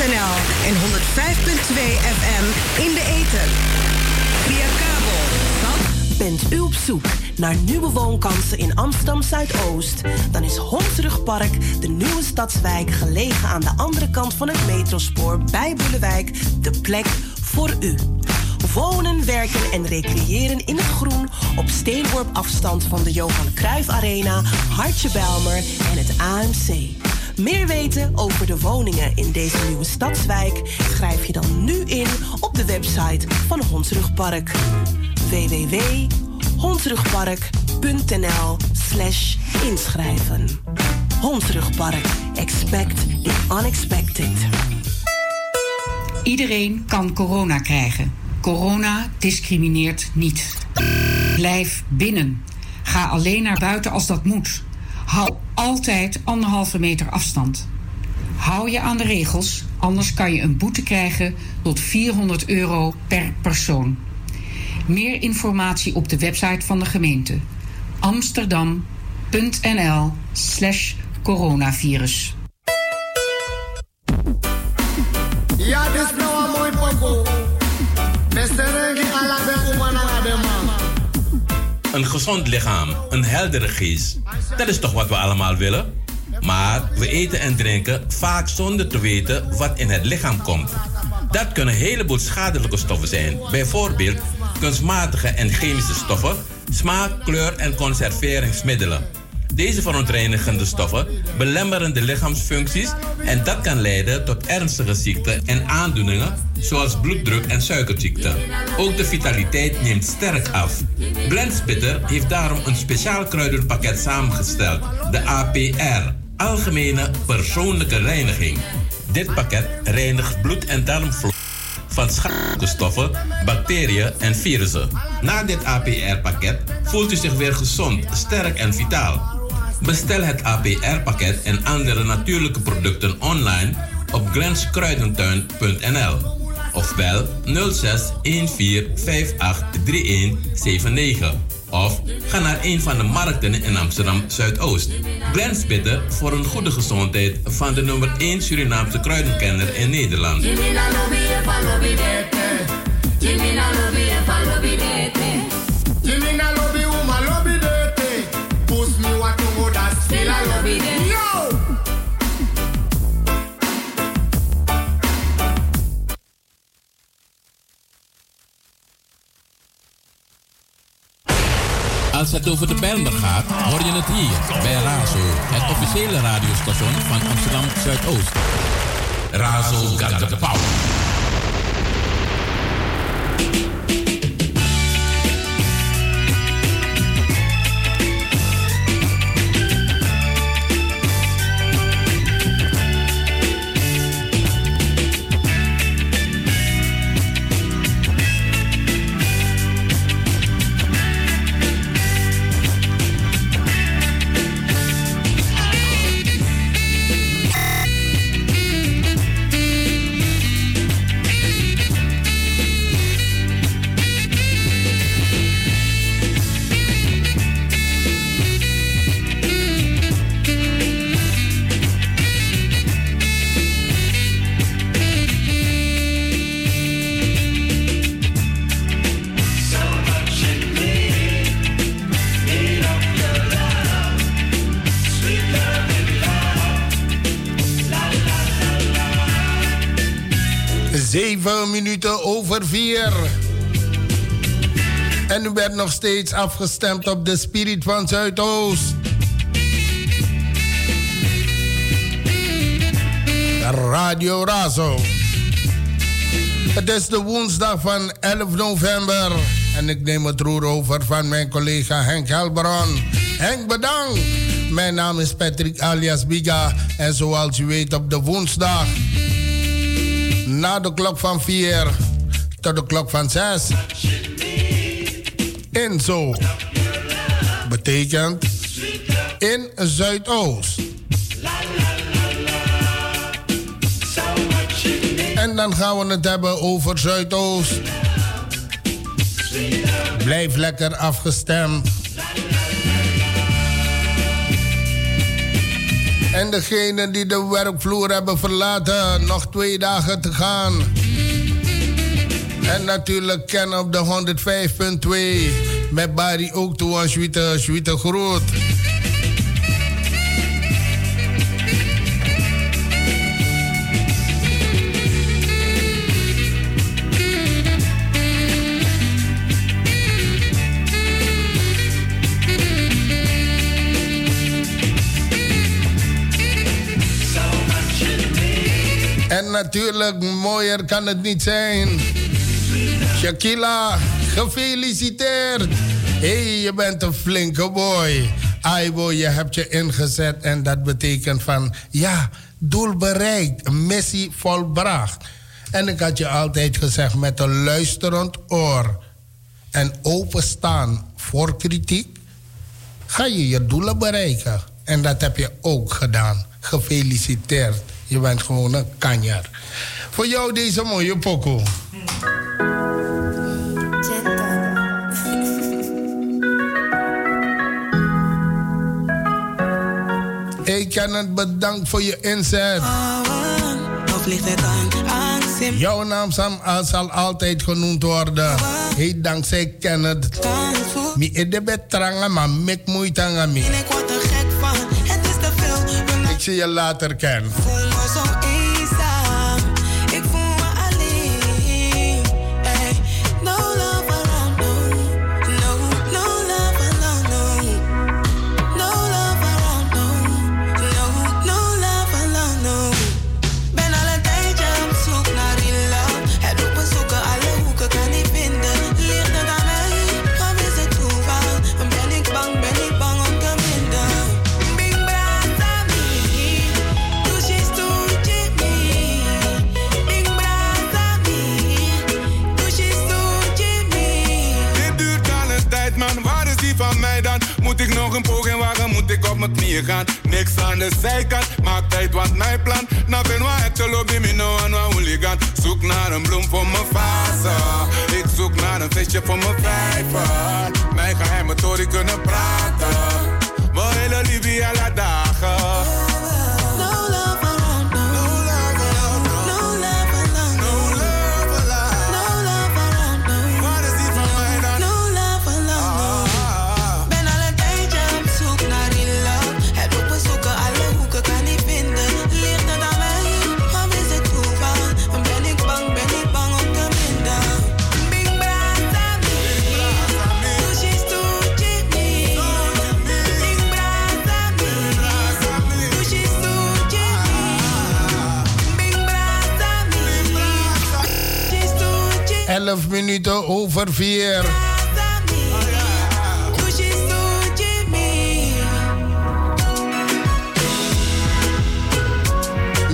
www.woonzorg.nl en 105.2 FM in de ether. Via kabel. Bent u op zoek naar nieuwe woonkansen in Amsterdam Zuidoost? Dan is Hondsrugpark, de nieuwe stadswijk gelegen aan de andere kant van het metrospoor bij Boelewijk, de plek voor u. Wonen, werken en recreëren in het groen op steenworp afstand van de Johan Cruijff Arena, Hartje Belmer en het AMC. Meer weten over de woningen in deze nieuwe stadswijk schrijf je dan nu in op de website van Hondsrugpark www.hondsrugpark.nl slash inschrijven. Hondsrugpark. Expect the unexpected. Iedereen kan corona krijgen. Corona discrimineert niet. Blijf binnen. Ga alleen naar buiten als dat moet. Hou altijd anderhalve meter afstand. Hou je aan de regels, anders kan je een boete krijgen tot 400 euro per persoon. Meer informatie op de website van de gemeente amsterdam.nl Een gezond lichaam, een heldere geest. Dat is toch wat we allemaal willen? Maar we eten en drinken vaak zonder te weten wat in het lichaam komt. Dat kunnen een heleboel schadelijke stoffen zijn. Bijvoorbeeld kunstmatige en chemische stoffen, smaak, kleur en conserveringsmiddelen. Deze verontreinigende stoffen belemmeren de lichaamsfuncties en dat kan leiden tot ernstige ziekten en aandoeningen zoals bloeddruk en suikerziekte. Ook de vitaliteit neemt sterk af. Blendspitter heeft daarom een speciaal kruidenpakket samengesteld, de APR, Algemene Persoonlijke Reiniging. Dit pakket reinigt bloed- en darmvloer van schadelijke stoffen, bacteriën en virussen. Na dit APR-pakket voelt u zich weer gezond, sterk en vitaal. Bestel het APR-pakket en andere natuurlijke producten online op glenskruidentuin.nl of bel 06 14 58 3179 of ga naar een van de markten in Amsterdam Zuidoost. Glens Bitter voor een goede gezondheid van de nummer 1 Surinaamse kruidenkenner in Nederland. Als het over de Bijlmer gaat, hoor je het hier bij Razo, het officiële radiostation van Amsterdam Zuidoost. Razo got the power. Zeven minuten over vier. En u werd nog steeds afgestemd op de Spirit van Zuidoost. Radio Razo. Het is de woensdag van 11 november. En ik neem het roer over van mijn collega Henk Helbron. Henk, bedankt. Mijn naam is Patrick alias Biga. En zoals u weet op de woensdag na de klok van 4 tot de klok van 6. In zo. Betekent in Zuidoost. En dan gaan we het hebben over Zuidoost. Blijf lekker afgestemd. En degenen die de werkvloer hebben verlaten, nog twee dagen te gaan. En natuurlijk Ken op de 105.2. Met Barry ook toe als Zwiete Groot. Natuurlijk, mooier kan het niet zijn. Shakila, gefeliciteerd. Hey, je bent een flinke boy. Aibo, je hebt je ingezet en dat betekent van... ja, doel bereikt, missie volbracht. En ik had je altijd gezegd met een luisterend oor... en openstaan voor kritiek... ga je je doelen bereiken. En dat heb je ook gedaan. Gefeliciteerd. Je bent gewoon een kanjer. Voor jou deze mooie pokoe. Ik kan het bedankt voor je inzet. Jouw naam zal altijd genoemd worden. Hey, dankzij Kenneth. Mi ede betranga, maar mek moeite aan Ik zie je later kent. Veel. Ik zie je later, Ken. mijn knieën gaan. Niks aan de zijkant, maak tijd wat mijn plan. Nou ben waar het lobby, me no aan waar hooligan. Zoek naar een bloem voor mijn fase. Ik zoek naar een visje voor mijn vijver. Mijn geheime tory kunnen praten. Mijn hele liefde alle dagen. Minuten over 4.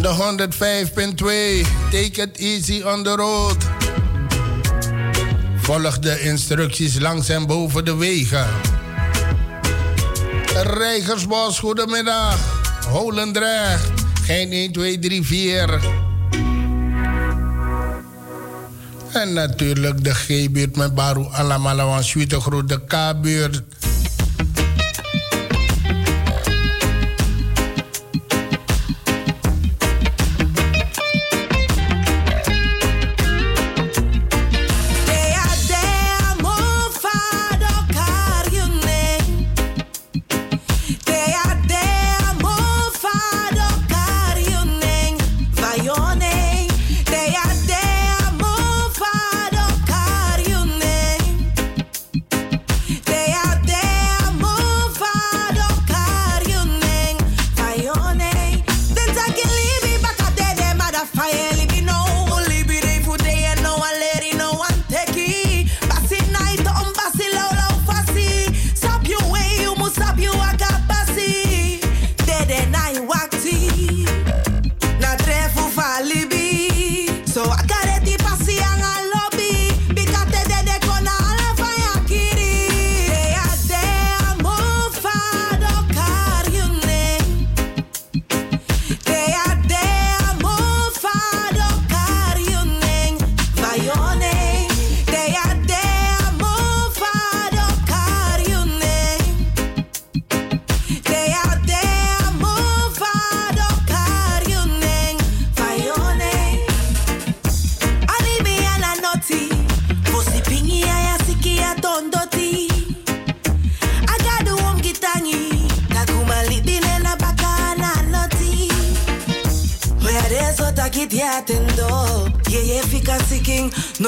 De 105.2. Take it easy on the road. Volg de instructies langs en boven de wegen. Rijgersbos, goedemiddag. Holendrecht. Geen 1, 2, 3, 4. En natuurlijk de G-buurt met Baru Alamalawan, Groot, de K-buurt.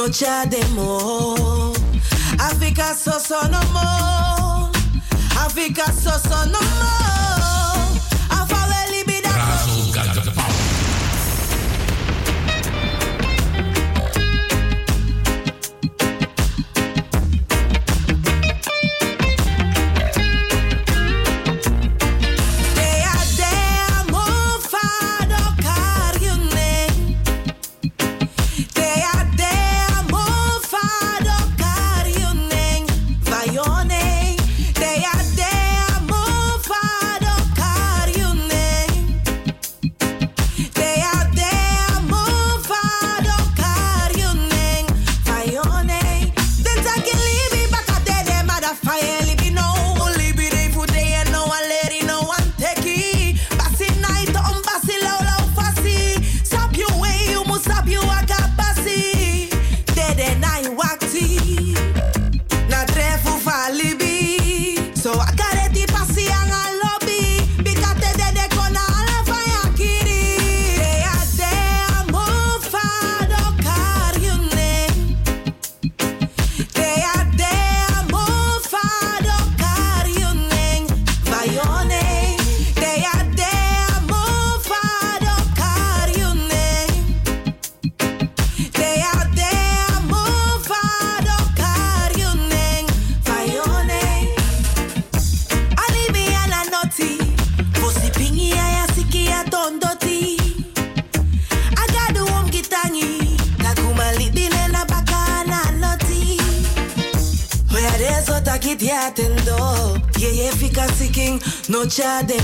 noche de amor. Seeking no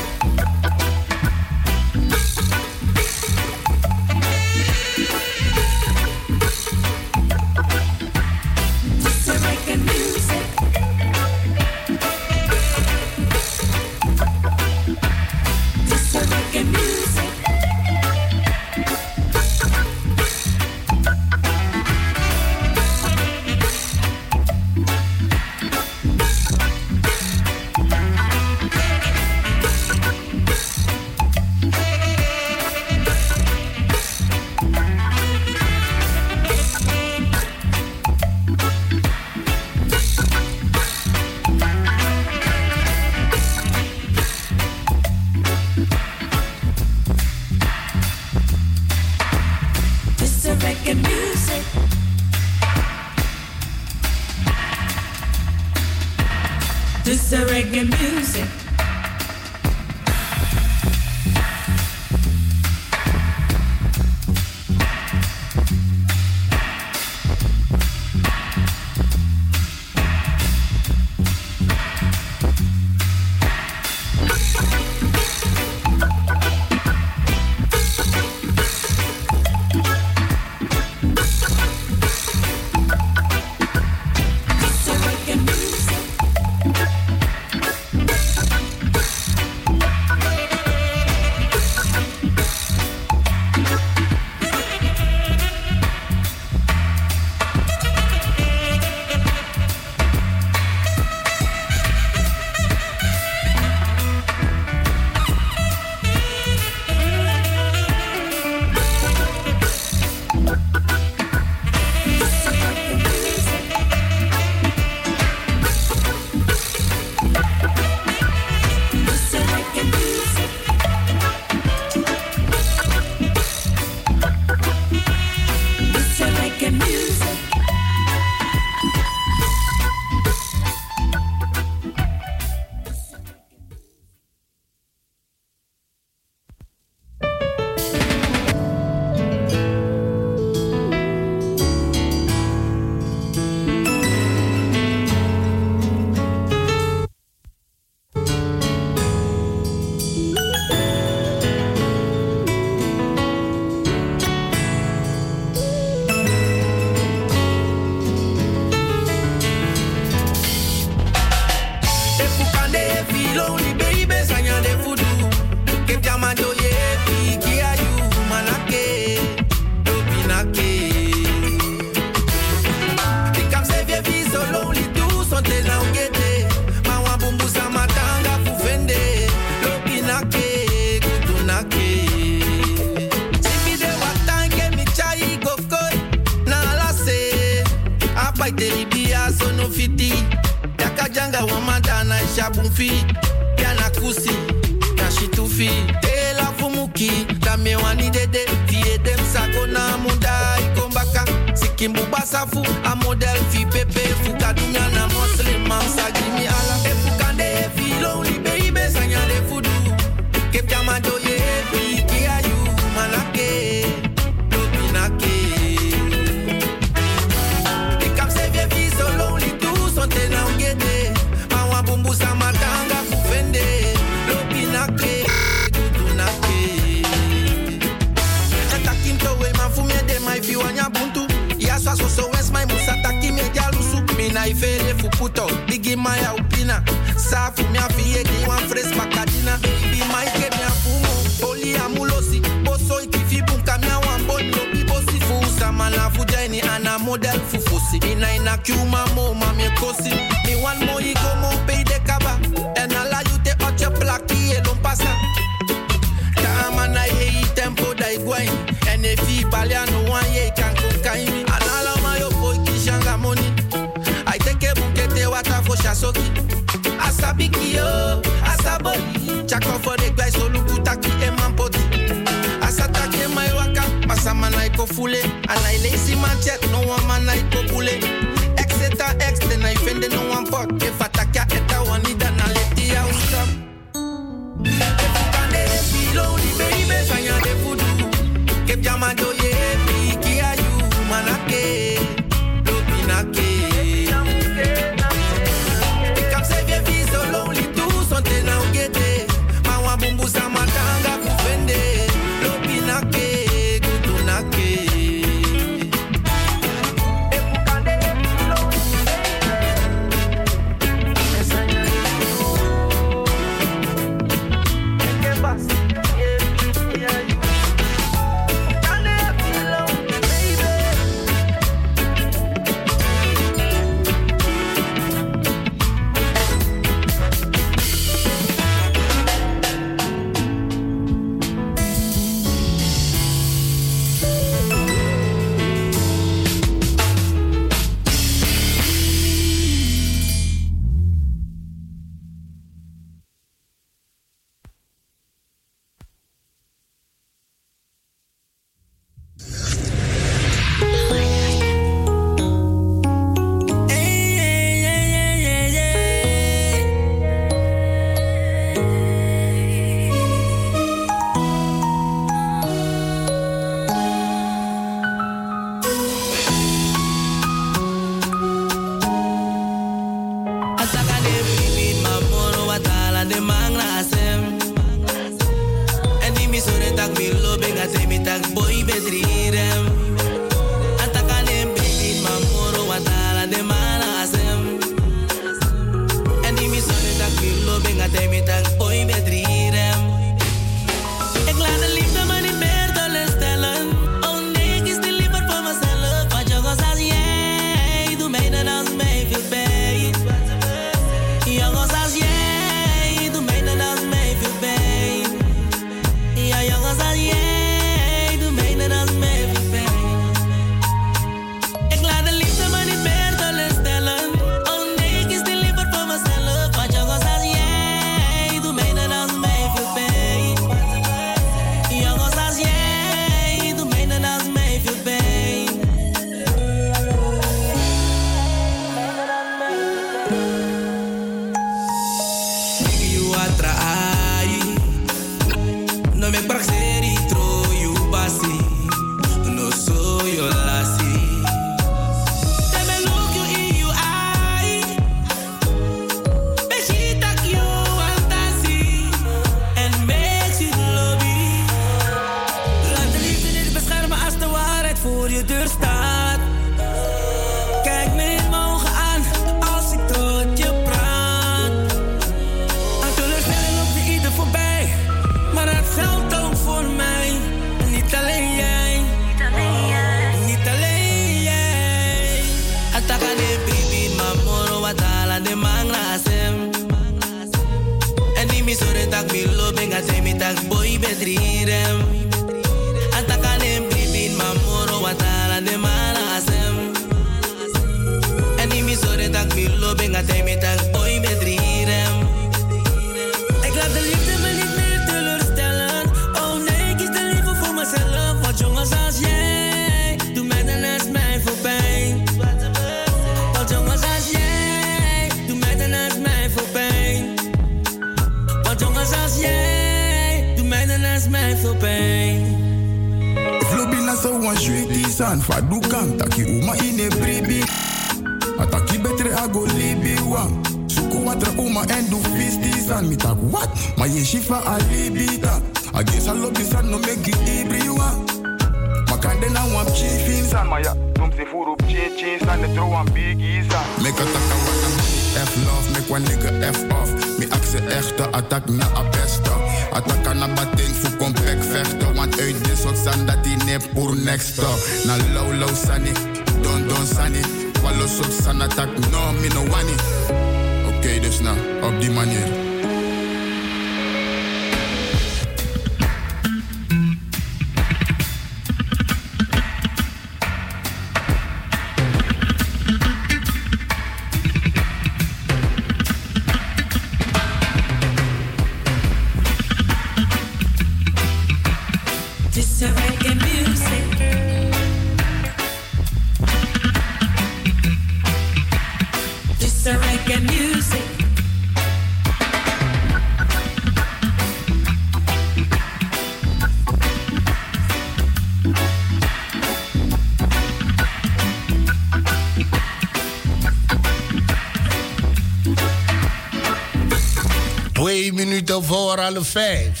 voor half vijf.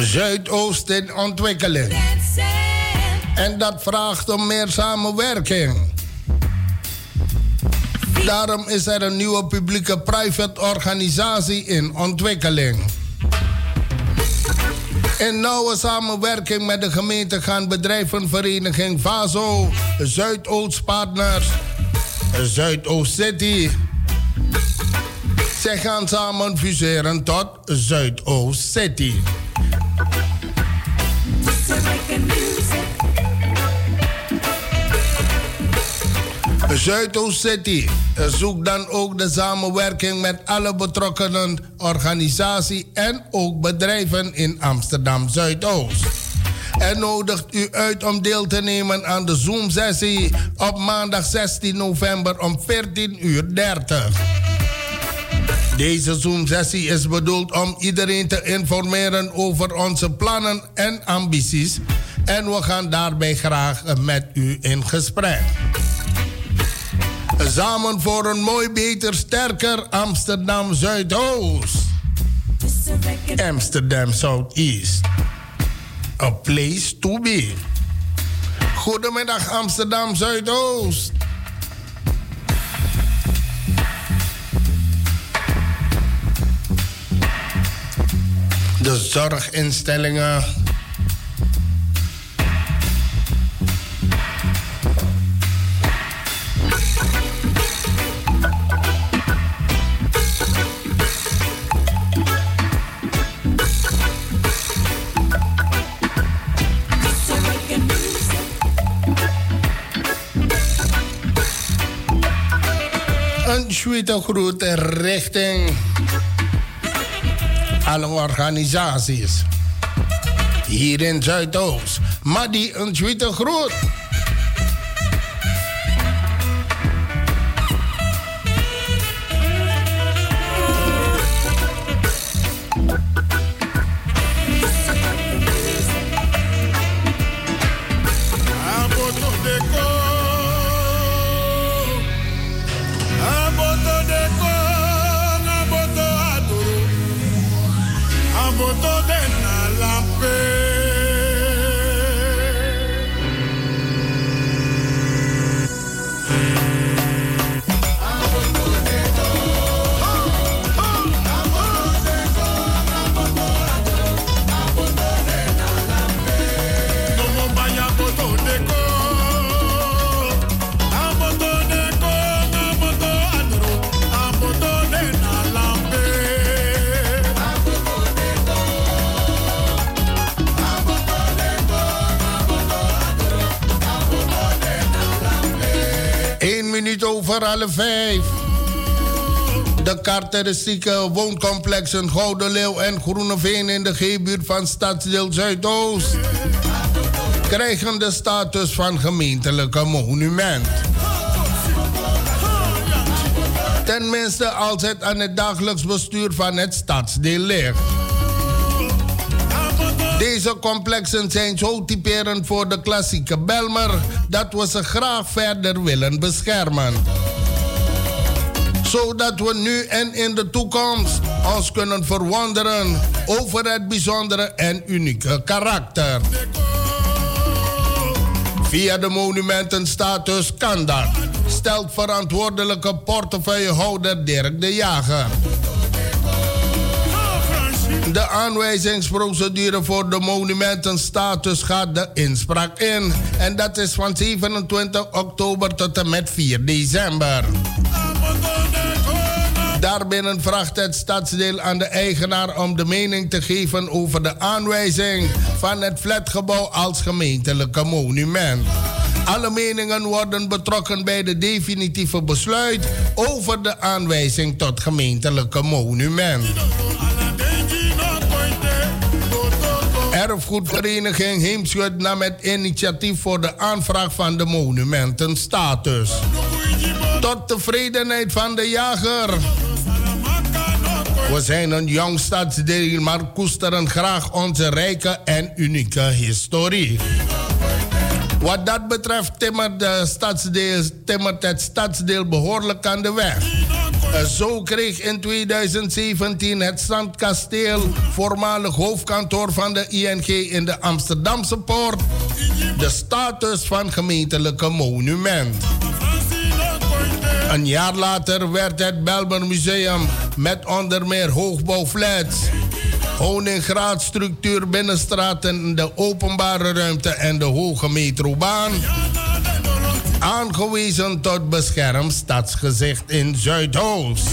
Zuidoosten ontwikkelen. En dat vraagt om meer samenwerking. Daarom is er een nieuwe publieke private organisatie in ontwikkeling. In nauwe samenwerking met de gemeente gaan bedrijvenvereniging Vaso, Zuidoost Partners, Zuidoost City. Zij gaan samen fuseren tot Zuidoost City. Zuidoost-City. Zoek dan ook de samenwerking met alle betrokkenen, organisaties en ook bedrijven in Amsterdam Zuidoost. En nodigt u uit om deel te nemen aan de Zoom-sessie op maandag 16 november om 14.30 uur. 30. Deze Zoom-sessie is bedoeld om iedereen te informeren over onze plannen en ambities. En we gaan daarbij graag met u in gesprek. Samen voor een mooi, beter, sterker Amsterdam Zuidoost. Amsterdam Southeast. A place to be. Goedemiddag Amsterdam Zuidoost. De zorginstellingen een groete richting alle organisaties hier in Zuidoost. Maar die een groet over alle vijf. De karakteristieke wooncomplexen Gouden Leeuw en Groeneveen in de G-buurt van Stadsdeel Zuidoost krijgen de status van gemeentelijke monument. Tenminste als het aan het dagelijks bestuur van het stadsdeel ligt. Deze complexen zijn zo typerend voor de klassieke Belmer dat we ze graag verder willen beschermen. Zodat we nu en in de toekomst ons kunnen verwonderen over het bijzondere en unieke karakter. Via de monumentenstatus kan dat, stelt verantwoordelijke portefeuillehouder Dirk de Jager. De aanwijzingsprocedure voor de monumentenstatus gaat de inspraak in. En dat is van 27 oktober tot en met 4 december. Daarbinnen vraagt het stadsdeel aan de eigenaar om de mening te geven over de aanwijzing van het flatgebouw als gemeentelijke monument. Alle meningen worden betrokken bij de definitieve besluit over de aanwijzing tot gemeentelijke monument. Erfgoedvereniging Heemschut nam het initiatief voor de aanvraag van de monumentenstatus. Tot tevredenheid van de jager. We zijn een jong stadsdeel, maar koesteren graag onze rijke en unieke historie. Wat dat betreft timmert, de stadsdeel, timmert het stadsdeel behoorlijk aan de weg. Eh, zo kreeg in 2017 het Zandkasteel, voormalig hoofdkantoor van de ING in de Amsterdamse Poort, de status van gemeentelijke monument. Een jaar later werd het Belmer Museum met onder meer hoogbouwflats, Honingraadstructuur binnenstraten, de openbare ruimte en de hoge metrobaan aangewezen tot beschermd stadsgezicht in Zuidoost.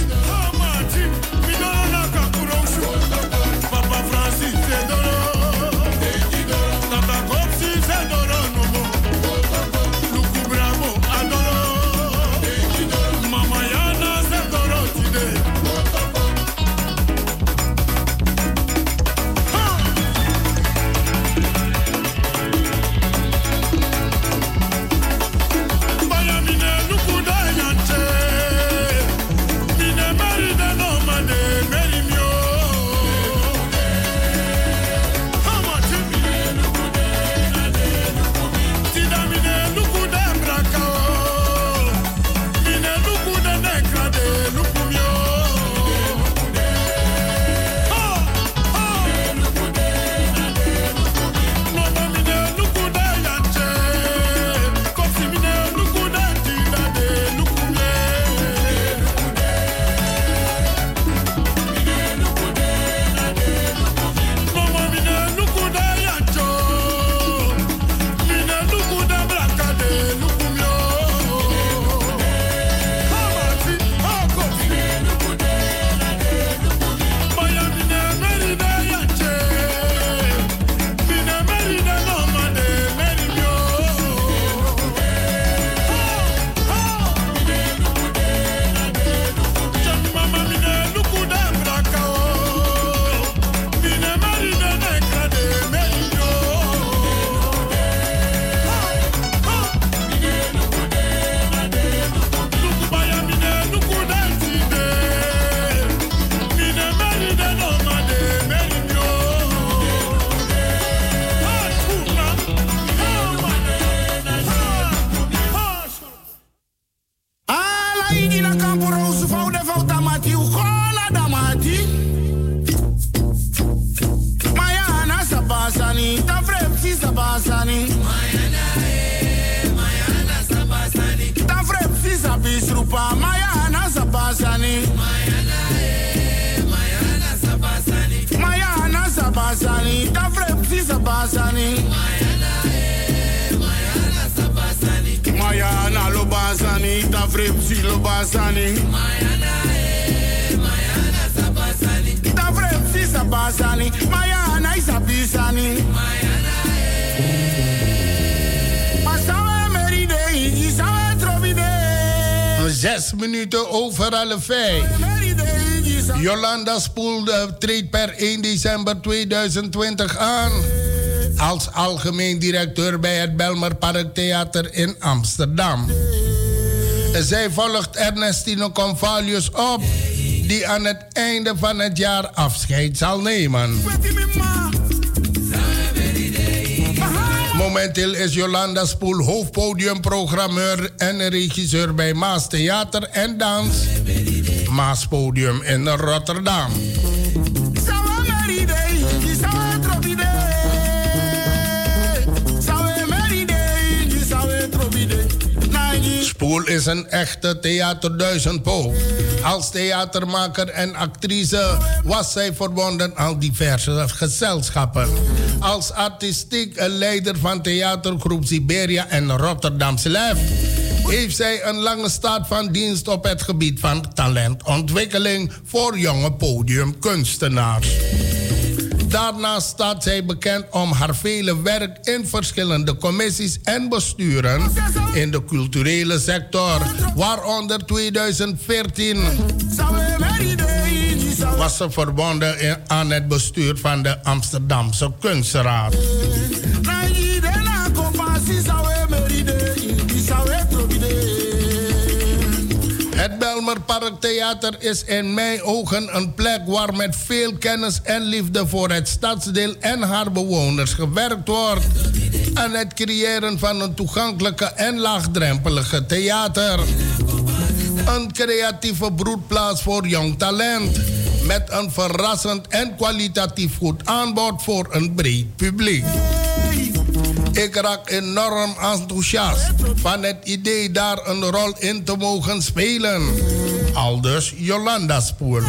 Spoel treedt per 1 december 2020 aan als algemeen directeur bij het Belmer Parktheater in Amsterdam. Zij volgt Ernestino Convalius op, die aan het einde van het jaar afscheid zal nemen. Momenteel is Jolanda Spoel hoofdpodiumprogrammeur en regisseur bij Maas Theater en Dans. Maas Podium in Rotterdam. Spoel is een echte theaterduizendpoot. Als theatermaker en actrice was zij verbonden aan diverse gezelschappen. Als artistiek leider van theatergroep Siberia en Rotterdamse Lef heeft zij een lange staat van dienst op het gebied van talentontwikkeling voor jonge podiumkunstenaars. Daarnaast staat zij bekend om haar vele werk in verschillende commissies en besturen in de culturele sector, waaronder 2014 was ze verbonden aan het bestuur van de Amsterdamse Kunstraad. Het Belmer Parktheater is in mijn ogen een plek waar met veel kennis en liefde voor het stadsdeel en haar bewoners gewerkt wordt aan het creëren van een toegankelijke en laagdrempelige theater. Een creatieve broedplaats voor jong talent met een verrassend en kwalitatief goed aanbod voor een breed publiek. Ik raak enorm enthousiast van het idee daar een rol in te mogen spelen. Aldus Jolanda Spoor.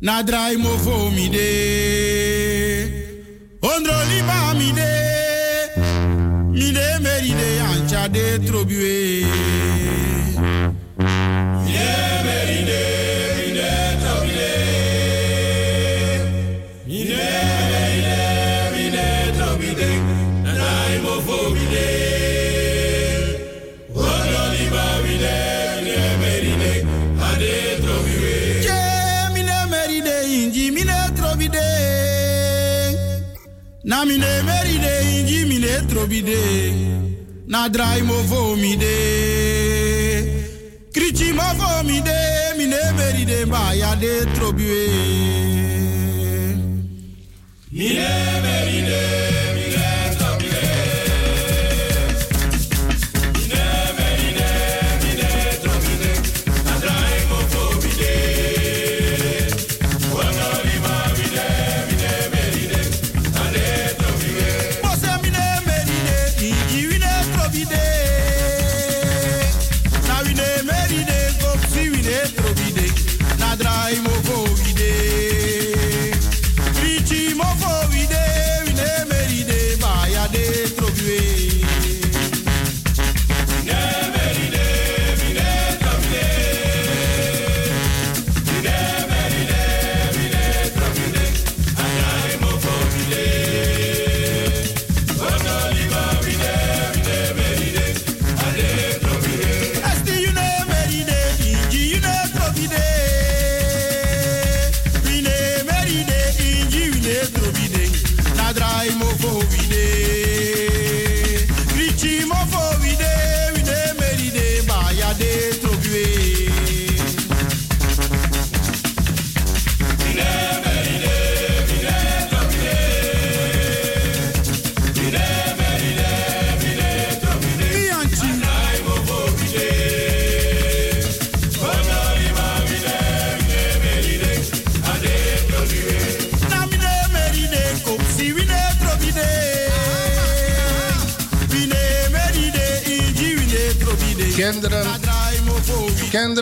Na drai mo fo mi de Ondro liba mi de meride ancha de trobiwe Na mine meride inji mine trobide. Na drai mo vo mi de. Krichi mo vo mi de. Mine meride ba ya de trobue. Mine meride.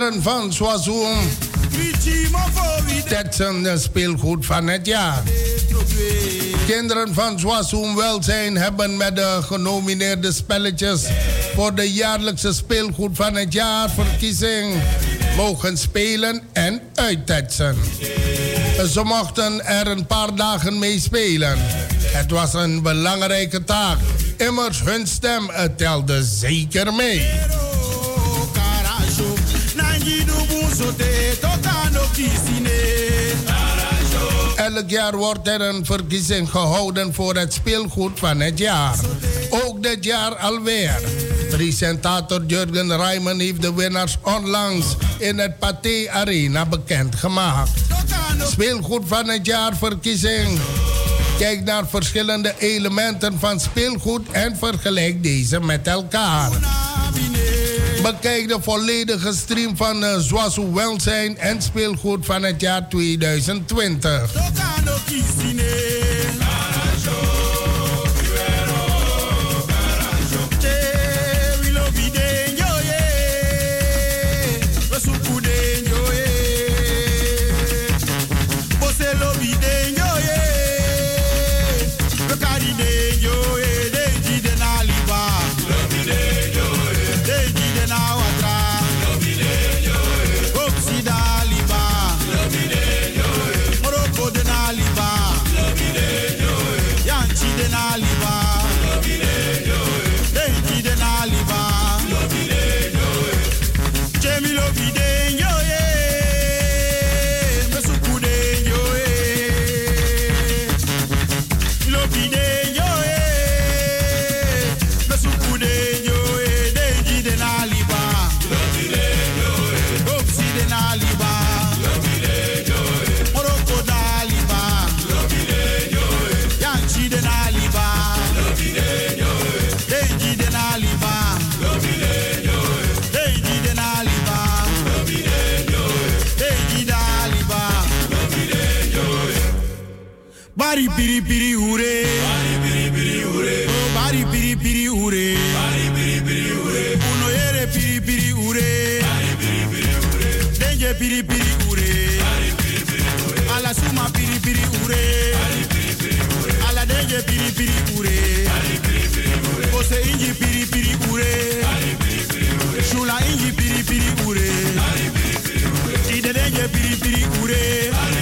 Kinderen van Swazoo. Tetsen speelgoed van het jaar. Kinderen van Swazoo Welzijn hebben met de genomineerde spelletjes voor de jaarlijkse speelgoed van het jaar verkiezing mogen spelen en uittetsen. Ze mochten er een paar dagen mee spelen. Het was een belangrijke taak. Immers hun stem telde zeker mee. Elk jaar wordt er een verkiezing gehouden voor het speelgoed van het jaar. Ook dit jaar alweer. Presentator Jurgen Rijman heeft de winnaars onlangs in het Pathé Arena bekendgemaakt. Speelgoed van het jaar verkiezing. Kijk naar verschillende elementen van speelgoed en vergelijk deze met elkaar. Bekijk de volledige stream van uh, Welzijn en speelgoed van het jaar 2020. Bari biri biri ure. Bari biri biri ure. Oh, bari biri biri ure. Bari biri biri ure. Uno ere biri biri ure. Bari biri biri ure. Denje biri biri ure. Bari biri biri ure. Ala suma biri biri ure. Bari biri biri ure. Ala denje biri biri ure. Bari biri biri ure. Kose inji biri biri ure. Bari biri biri ure. Shula inji biri biri ure. Bari biri biri ure. Ide denje biri biri ure. Bari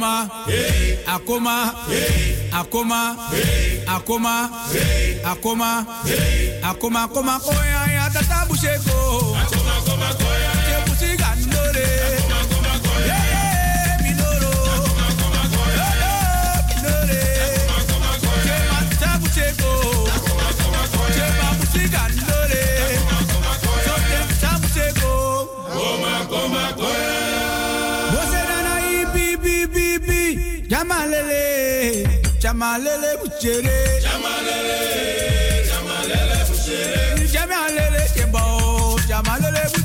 Akoma, Akoma, Akoma, Akoma, Akoma, Akoma, Akoma, Akoma, Akoma, Akoma, Akoma, Akoma, Akoma, Akoma, jamalele buchere jamalele jamalele buchere jamalele kembo oh, jamalele buchere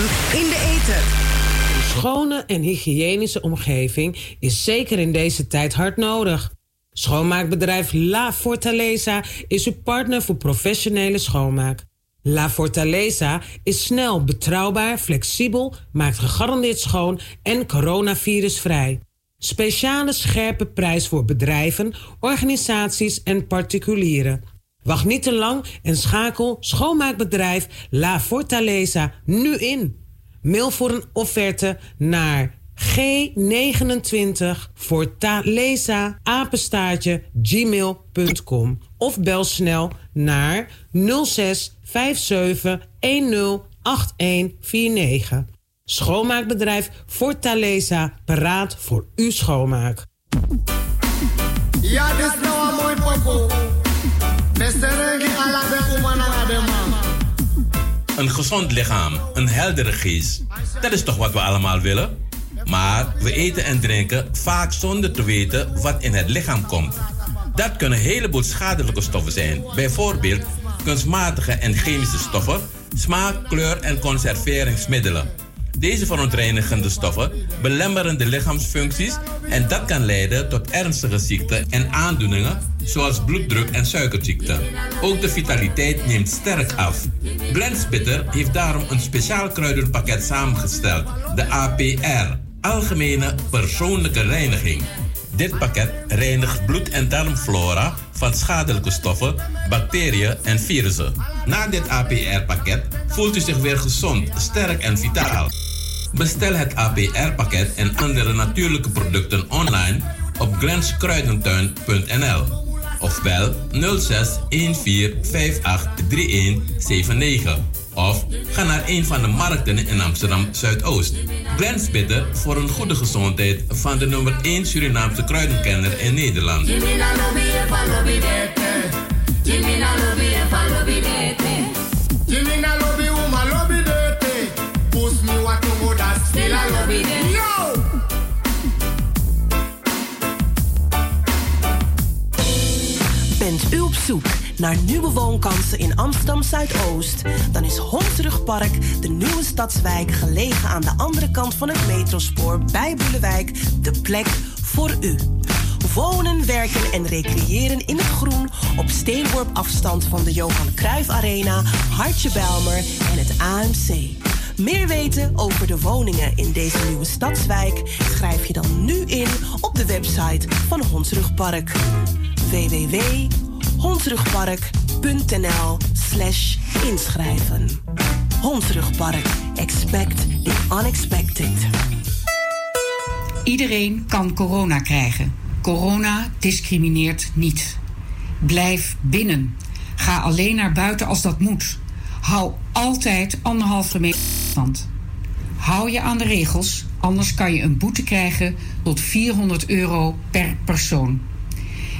In de ether. Een schone en hygiënische omgeving is zeker in deze tijd hard nodig. Schoonmaakbedrijf La Fortaleza is uw partner voor professionele schoonmaak. La Fortaleza is snel, betrouwbaar, flexibel, maakt gegarandeerd schoon en coronavirusvrij. Speciale scherpe prijs voor bedrijven, organisaties en particulieren. Wacht niet te lang en schakel schoonmaakbedrijf La Fortaleza nu in. Mail voor een offerte naar G29 Fortaleza apenstaartje gmail.com of bel snel naar 06 57 10 8149. Schoonmaakbedrijf Fortaleza paraat voor uw schoonmaak. Ja, dit is nou een mooi pokoe. Een gezond lichaam, een heldere geest. Dat is toch wat we allemaal willen? Maar we eten en drinken vaak zonder te weten wat in het lichaam komt. Dat kunnen een heleboel schadelijke stoffen zijn. Bijvoorbeeld kunstmatige en chemische stoffen, smaak, kleur en conserveringsmiddelen. Deze verontreinigende stoffen belemmeren de lichaamsfuncties en dat kan leiden tot ernstige ziekten en aandoeningen zoals bloeddruk en suikerziekte. Ook de vitaliteit neemt sterk af. Blendspitter heeft daarom een speciaal kruidenpakket samengesteld, de APR, Algemene Persoonlijke Reiniging. Dit pakket reinigt bloed- en darmflora van schadelijke stoffen, bacteriën en virussen. Na dit APR-pakket voelt u zich weer gezond, sterk en vitaal. Bestel het APR-pakket en andere natuurlijke producten online op glenskruidentuin.nl of bel 06 14 58 3179 of ga naar een van de markten in Amsterdam Zuidoost. Glens Bitter voor een goede gezondheid van de nummer 1 Surinaamse kruidenkenner in Nederland. Bent u op zoek naar nieuwe woonkansen in Amsterdam Zuidoost? Dan is Hondsrugpark, de nieuwe stadswijk gelegen aan de andere kant van het metrospoor bij Boelewijk, de plek voor u. Wonen, werken en recreëren in het groen op steenworp afstand van de Johan Cruijff Arena, Hartje Belmer en het AMC. Meer weten over de woningen in deze nieuwe stadswijk schrijf je dan nu in op de website van Hondsrugpark www.hondsrugpark.nl slash inschrijven. Hondsrugpark. Expect the unexpected. Iedereen kan corona krijgen. Corona discrimineert niet. Blijf binnen. Ga alleen naar buiten als dat moet. Hou altijd anderhalve meter afstand. Hou je aan de regels, anders kan je een boete krijgen tot 400 euro per persoon.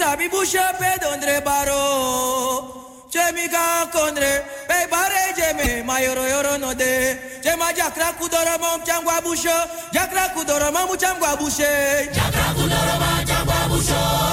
sabi sabi busha pedondre baro. Jemi ga kondre, be bare jeme. Ma yoro yoro no de. Jema jakra kudoro mom changwa busha. Jakra kudoro mom changwa bushe. Jakra kudoro mom changwa busho.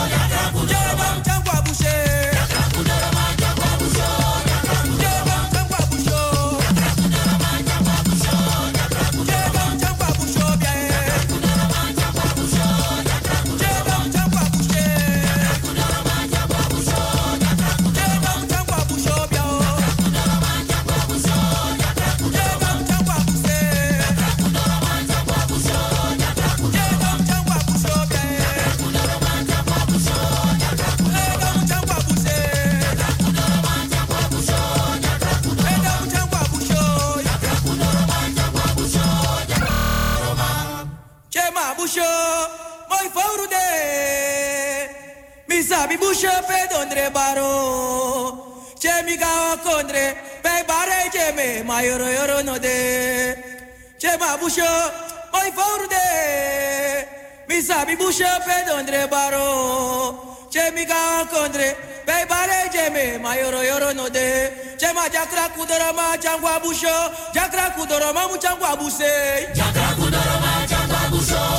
Mi sabi busho pe dondre baro. Chemi gawa kondre, pe bare cheme, ma yoro yoro no de. Chema busho, moi forde. Mi sabi busho pedondre baro. Chemi ga kondre, pe bare jeme, ma yoro yoro no de. Chema jakra kudoroma changwa busho, jakra kudoroma mu changwa buse. Jakra kudoroma changwa busho, jakra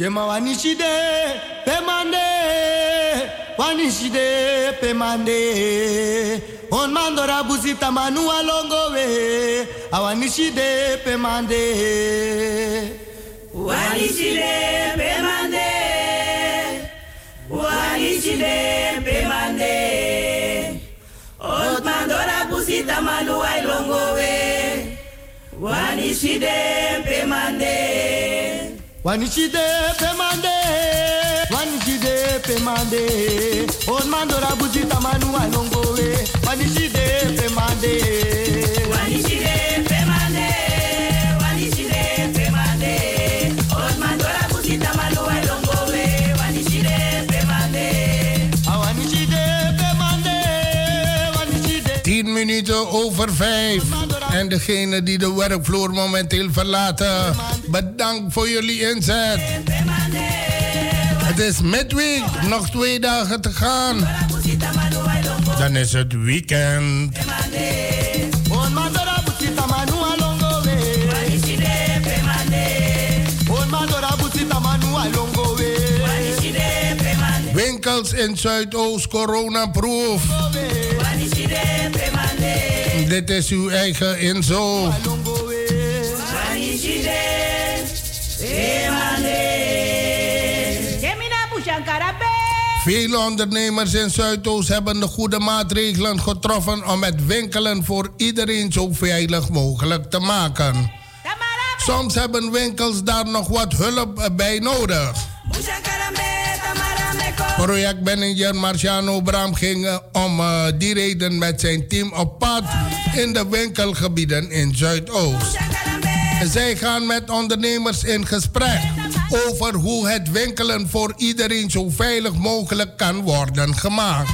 Jema wanishide pemande. Wanishide pemande. On mandora buzita manu alongowe awanishide pemande. Wanishide pemande. Wanishide pemande. Otmandora pusita manu ailongowe Wanishide pemande wanishide pemande wanishide pemande on mandora buzita manu alongowe wanishide pemande Wanishide pemande Wanishide pemande Otmandora pusita manu ailongowe Wanishide pemande awanishide pemande wanishide 10 minuten over 5. En degene die de werkvloer momenteel verlaten, bedankt voor jullie inzet. Het is midweek, nog twee dagen te gaan. Dan is het weekend. Winkels in Zuidoost coronaproof. Dit is uw eigen inzo. Vele ondernemers in Zuidoost hebben de goede maatregelen getroffen om het winkelen voor iedereen zo veilig mogelijk te maken. Soms hebben winkels daar nog wat hulp bij nodig. Projectmanager Marciano Bram ging eh, om eh, die reden met zijn team op pad in de winkelgebieden in Zuidoost. Zij gaan met ondernemers in gesprek over hoe het winkelen voor iedereen zo veilig mogelijk kan worden gemaakt.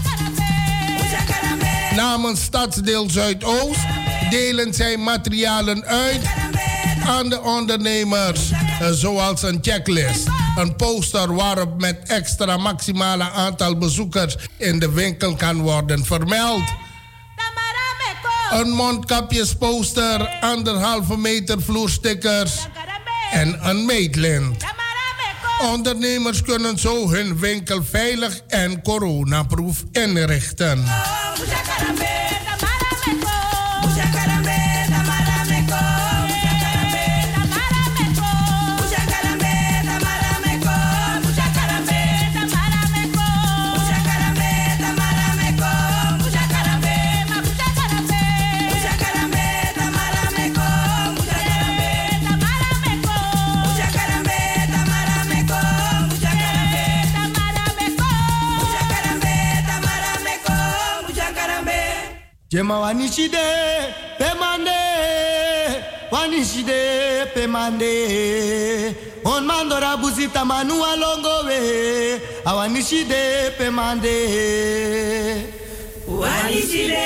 Namens Stadsdeel Zuidoost delen zij materialen uit aan de ondernemers, zoals een checklist, een poster waarop met extra maximale aantal bezoekers in de winkel kan worden vermeld. Een mondkapjesposter, anderhalve meter vloerstickers en een meetlint. Ondernemers kunnen zo hun winkel veilig en coronaproof inrichten. Jema wanishide pemande wanishide pemande on mandora buzita manu alongowe awanishide pemande Wanishide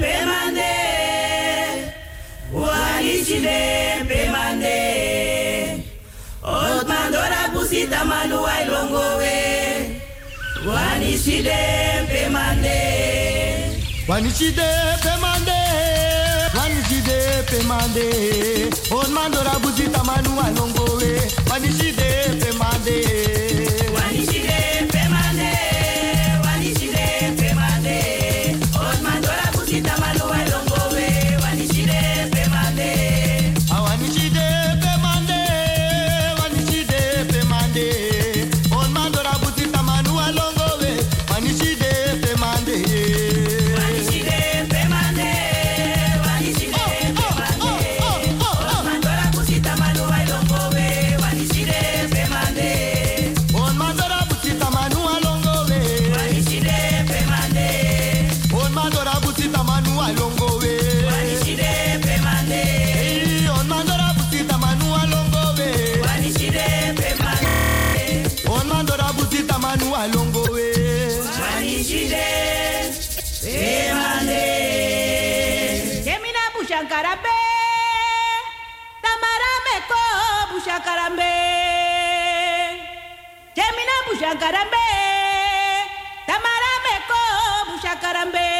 pemande Wanishide pemande Otmandora pusita manu ailongowe Wanishide pemande wanishide pemande wanishide pemande. On mandora buzita manu alongowe wanishide pemande bushakarambe. Tamarameko bushakarambe. Jemina bushakarambe. Tamarameko bushakarambe.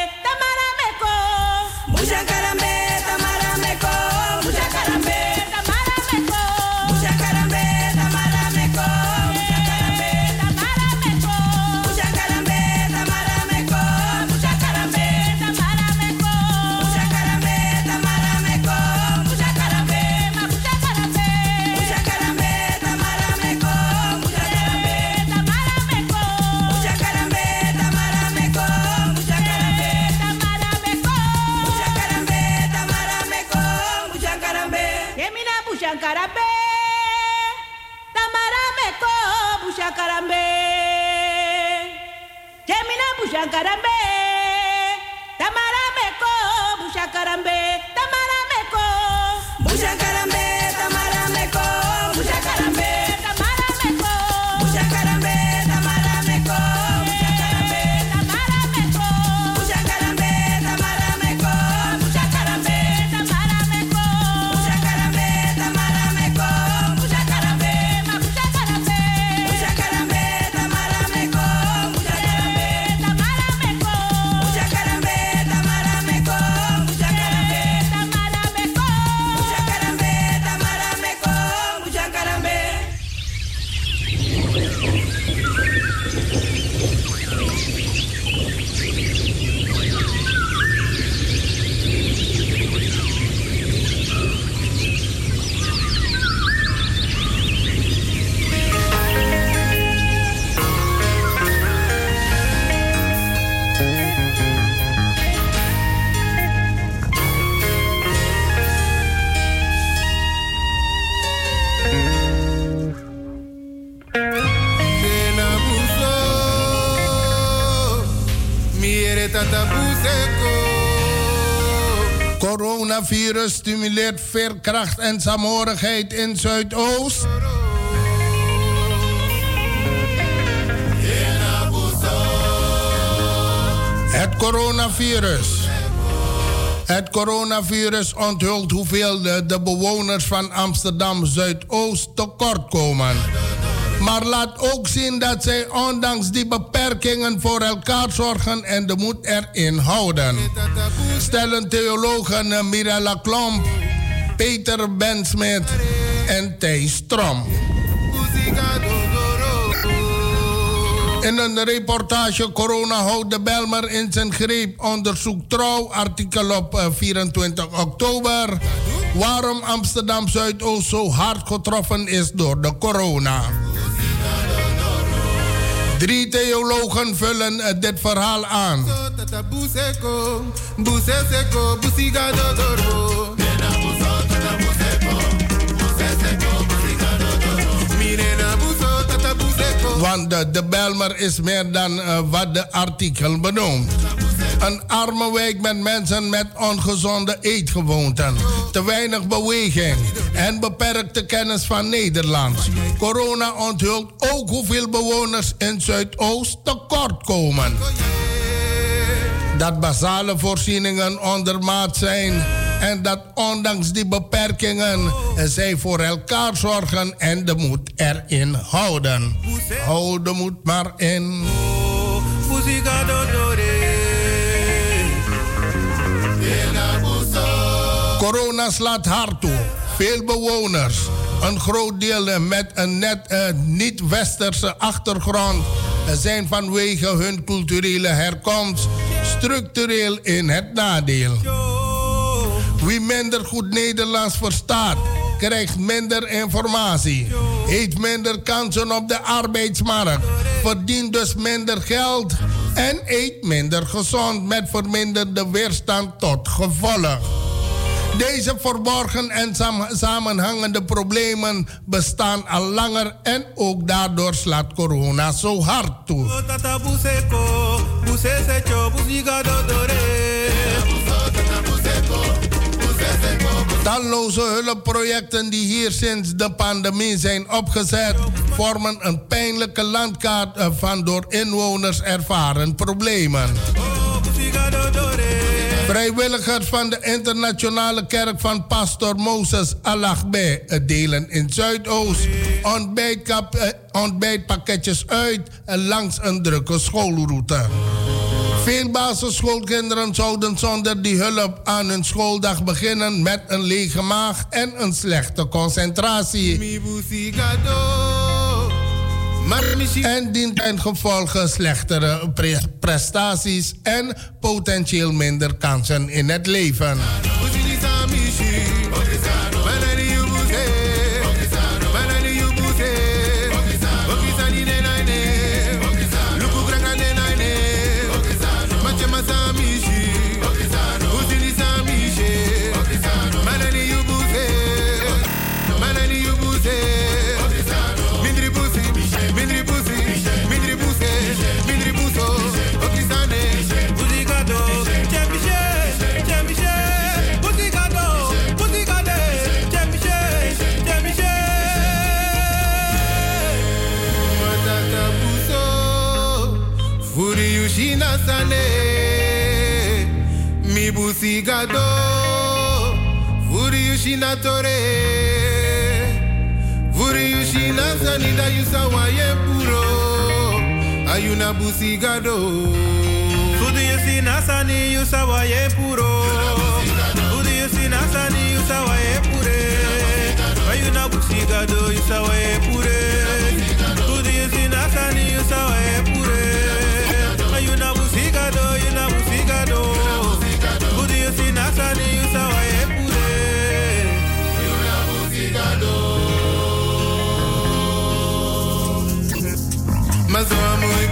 Macará Coronavirus stimuleert veerkracht en saamhorigheid in Zuidoost. Het coronavirus. Het coronavirus onthult hoeveel de, bewoners van Amsterdam Zuidoost tekort komen. Maar laat ook zien dat zij ondanks die beperkingen voor elkaar zorgen en de moed erin houden. Stellen theologen eh, Mirella Klomp, Peter Bensmit en Thijs Strom. In een reportage Corona houdt de Belmer in zijn greep onderzoek trouw artikel op eh, 24 oktober waarom Amsterdam Zuidoost zo hard getroffen is door de corona. Drie theologen vullen dit verhaal aan. Want de, de is meer dan eh, wat de artikel benoemt. Een arme wijk met mensen met ongezonde eetgewoonten, te weinig beweging en beperkte kennis van Nederlands. Corona onthult ook hoeveel bewoners in Zuidoost tekort komen. Dat basale voorzieningen ondermaat zijn en dat ondanks die beperkingen zij voor elkaar zorgen en de moed erin houden. Hou de moed maar in. Corona slaat hard toe. Veel bewoners, een groot deel met een net eh, niet-westerse achtergrond, zijn vanwege hun culturele herkomst structureel in het nadeel. Wie minder goed Nederlands verstaat, krijgt minder informatie, heeft minder kansen op de arbeidsmarkt, verdient dus minder geld en eet minder gezond met verminderde weerstand tot gevolg. Deze verborgen en sam- samenhangende problemen bestaan al langer en ook daardoor slaat corona zo hard toe. Talloze hulpprojecten die hier sinds de pandemie zijn opgezet, vormen een pijnlijke landkaart van door inwoners ervaren problemen. Vrijwilligers van de internationale kerk van pastor Moses Alagbe delen in Zuidoost eh, ontbijtpakketjes uit langs een drukke schoolroute. Veel basisschoolkinderen zouden zonder die hulp aan hun schooldag beginnen met een lege maag en een slechte concentratie. En dient ten gevolge slechtere pre- prestaties en potentieel minder kansen in het leven. Busigado Furi Yushina Tore Furi Yushina Sanida Yusawaye Puro. Ayuna Busigado? Furi Yushina Sani Yusawaye Puro. Furi Yushina Sani Yusawaye Pure. Ayuna Busigado? Yusawaye Pure. Furi Yushina Sani Yusawaye Pure Family.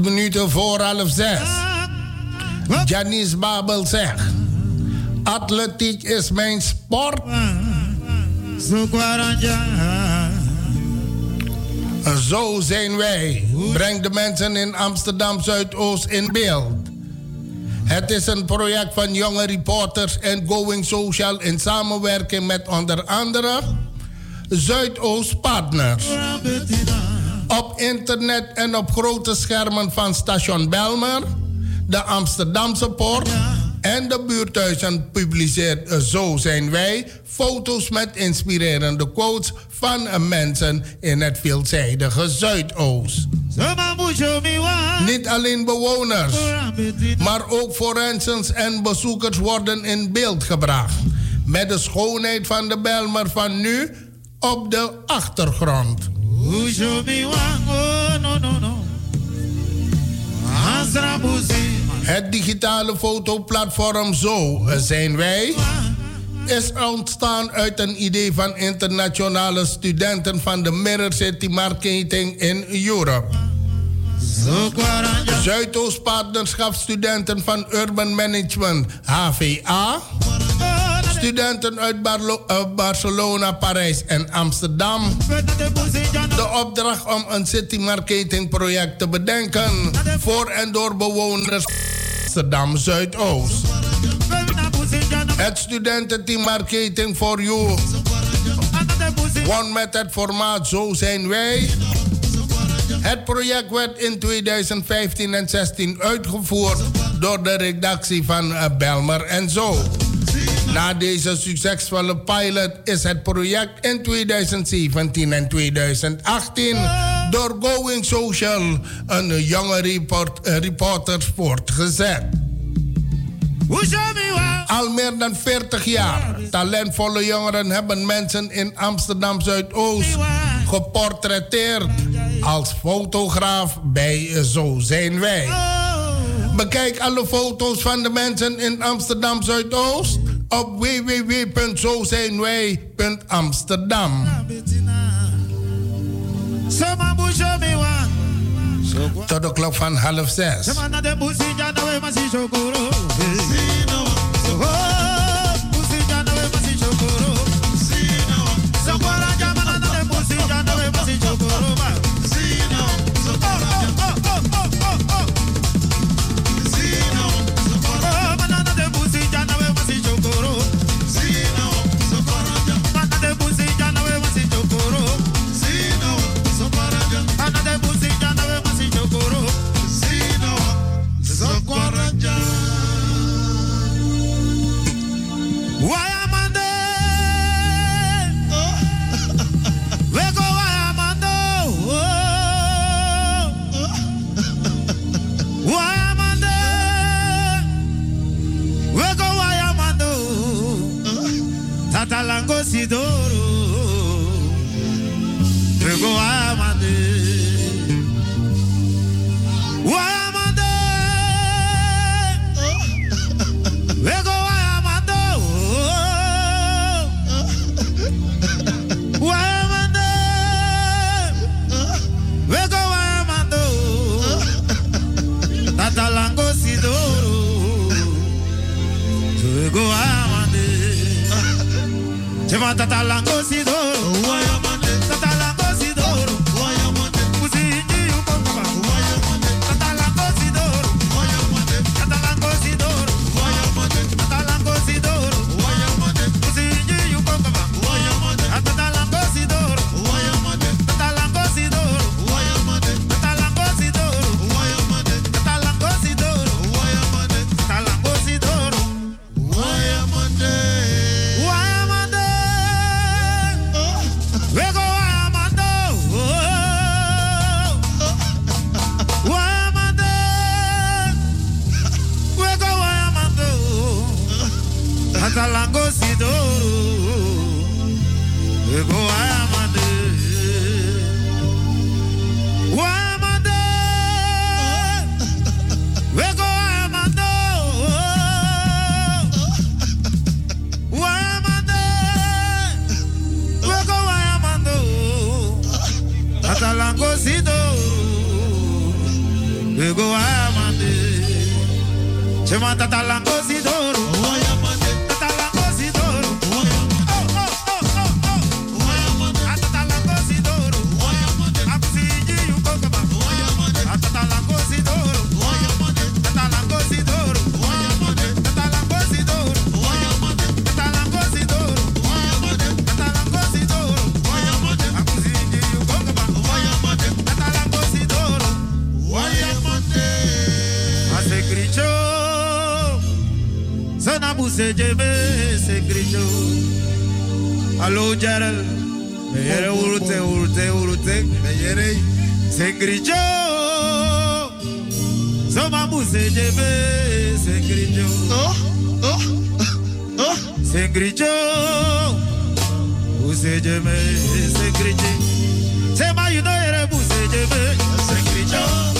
Minuten voor half zes. Janice Babel zegt... Atletiek is mijn sport. Zo zijn wij. Breng de mensen in Amsterdam Zuidoost in beeld. Het is een project van jonge reporters en Going Social in samenwerking met onder andere Zuidoost Partners. Internet en op grote schermen van station Belmer, de Amsterdamse Poort en de buurthuizen publiceert Zo zijn wij foto's met inspirerende quotes van mensen in het veelzijdige Zuidoost. Niet alleen bewoners, maar ook forensens en bezoekers worden in beeld gebracht. Met de schoonheid van de Belmer van nu op de achtergrond. Het digitale fotoplatform Zo zijn wij is ontstaan uit een idee van internationale studenten van de Mirror City Marketing in Europe. Zuidoost Partnerschap studenten van Urban Management HVA. Studenten uit eh, Barcelona, Parijs en Amsterdam. De opdracht om een city marketing project te bedenken voor en door bewoners Amsterdam Zuidoost. Het studententeam Marketing for You won met het formaat Zo zijn wij. Het project werd in 2015 en 16 uitgevoerd door de redactie van eh, Belmer en Zo. Na deze succesvolle pilot is het project in 2017 en 2018 door Going Social, een jonge report, eh, reporter, voortgezet. Al meer dan 40 jaar. Talentvolle jongeren hebben mensen in Amsterdam Zuidoost geportretteerd als fotograaf bij Zo zijn wij. Bekijk alle foto's van de mensen in Amsterdam Zuidoost op www.zozijnwij.amsterdam. Tot de klok van half zes. Chema Tatalango Sidoro Tatalango Sidoro se lleve ese grillo. Aló, Yaral, me yere urute, urute, urute, me yere se grillo. Somamu se lleve ese grillo. Oh, oh, oh, se grillo. Use lleve ese grillo. Sema, you know, yere buse lleve ese grillo.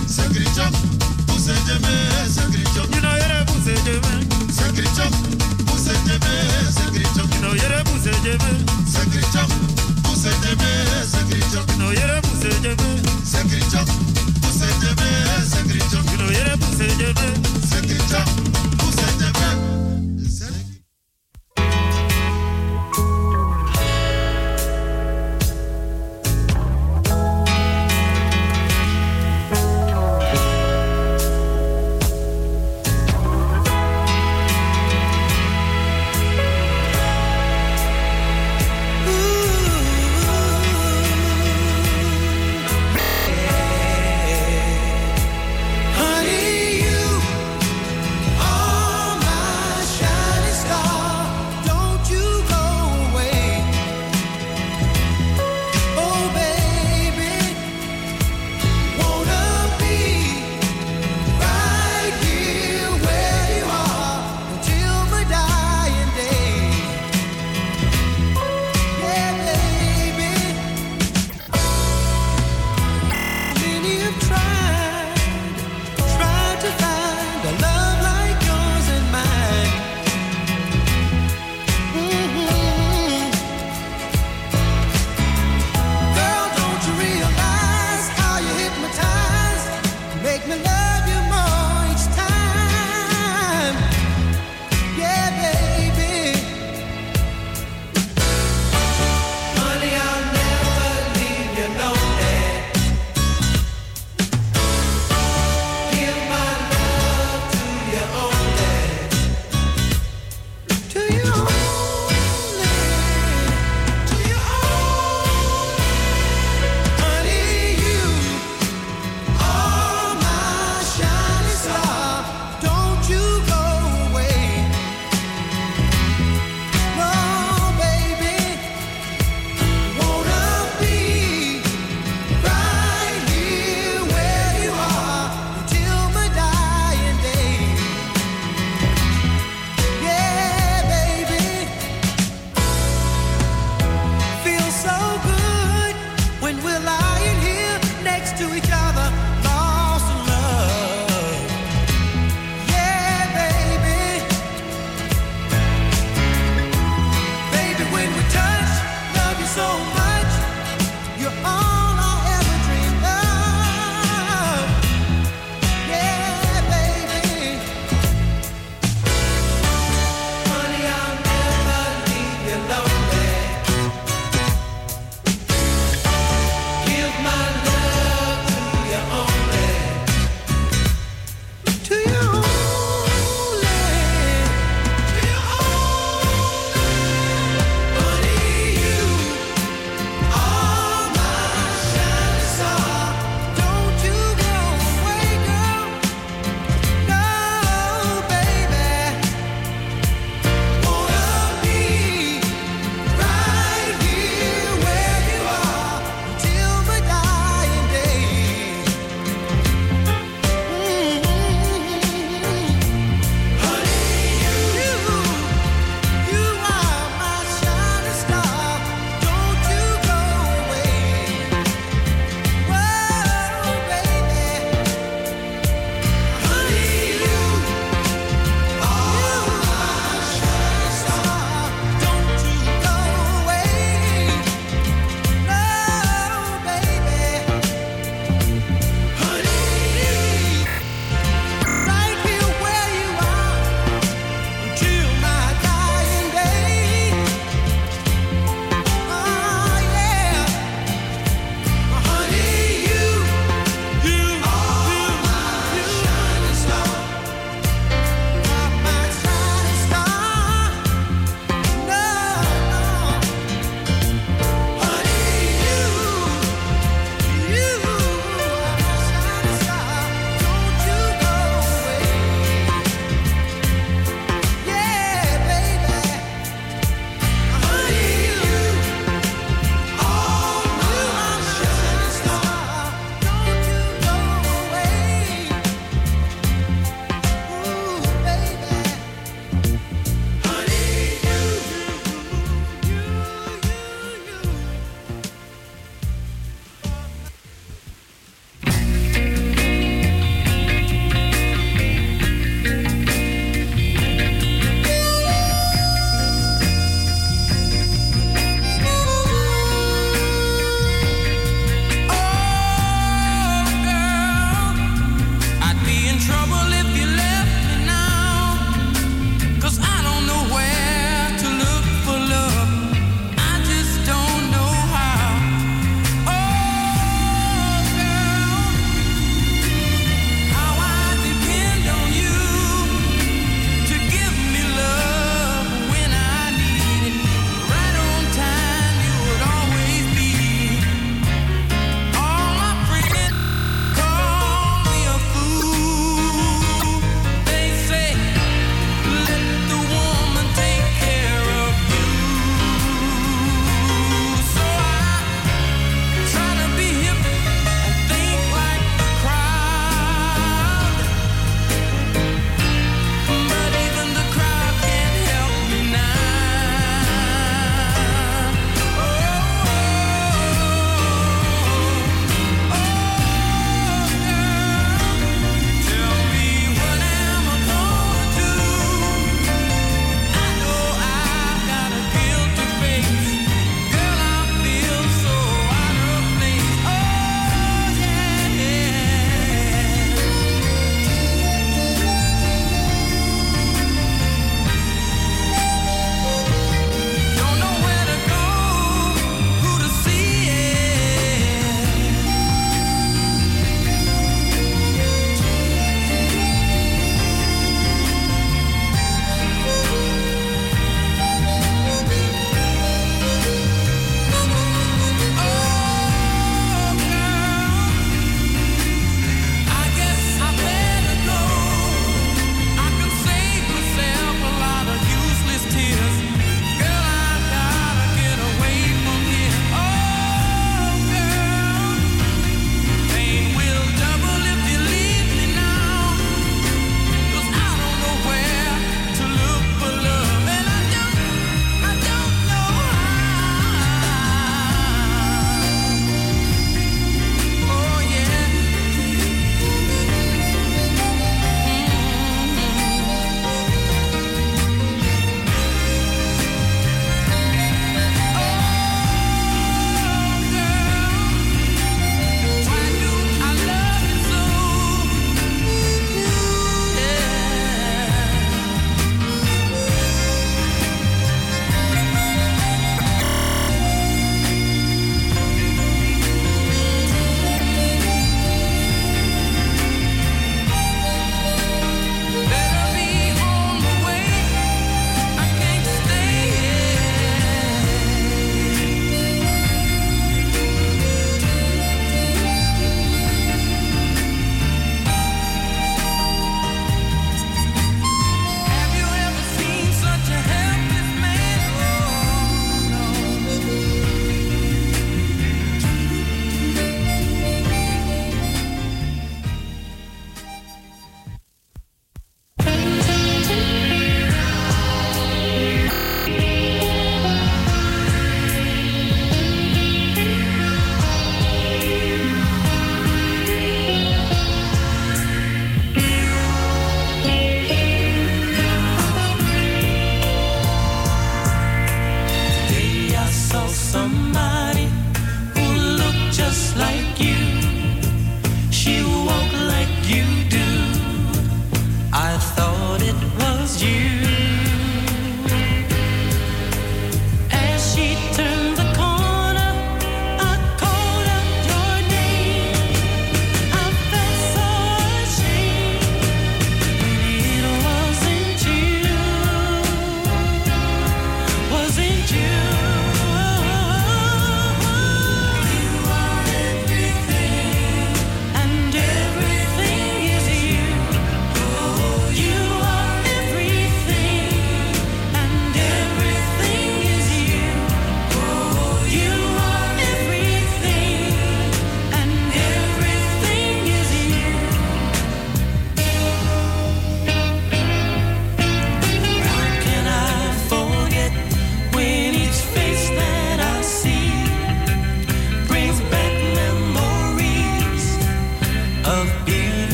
Benjamin.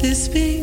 this be?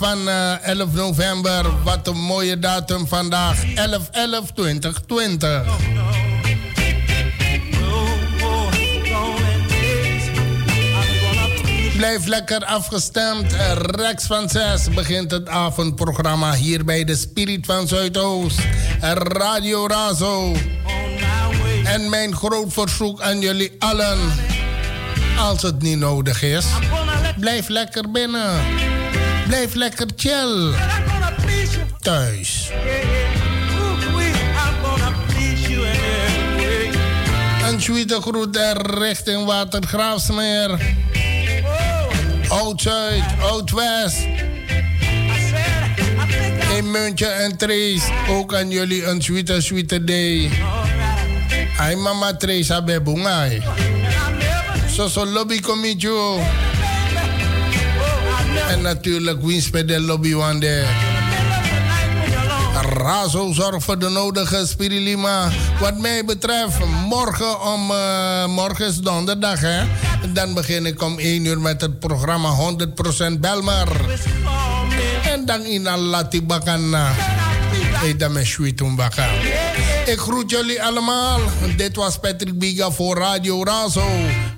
Van eh, 11 november. Wat een mooie datum vandaag. 11-11-2020. Blijf lekker afgestemd. Rex van 6 begint het avondprogramma hier bij de Spirit van Zuidoost. Radio Razo. En mijn groot verzoek aan jullie allen. Als het niet nodig is, blijf lekker binnen. Blijf lekker chill. Thuis. Een sweete groet richting Watergraafsmeer. Oud-Zuid, Oud-West. In Muntje en Trace. Ook aan jullie een sweete, sweete day. Ay mama Trace bebungai. Zo zo lobby committee. En natuurlijk winst bij de lobby. Razo zorgt voor de nodige spirilima. Wat mij betreft, morgen om... eh, morgen is donderdag, hè? Dan begin ik om 1 uur met het programma 100% Belmar. En dan in Alati Bakana. Baka. Ik groet jullie allemaal. Dit was Patrick Biga voor Radio Razo.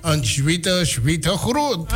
Een sweete, sweete groet.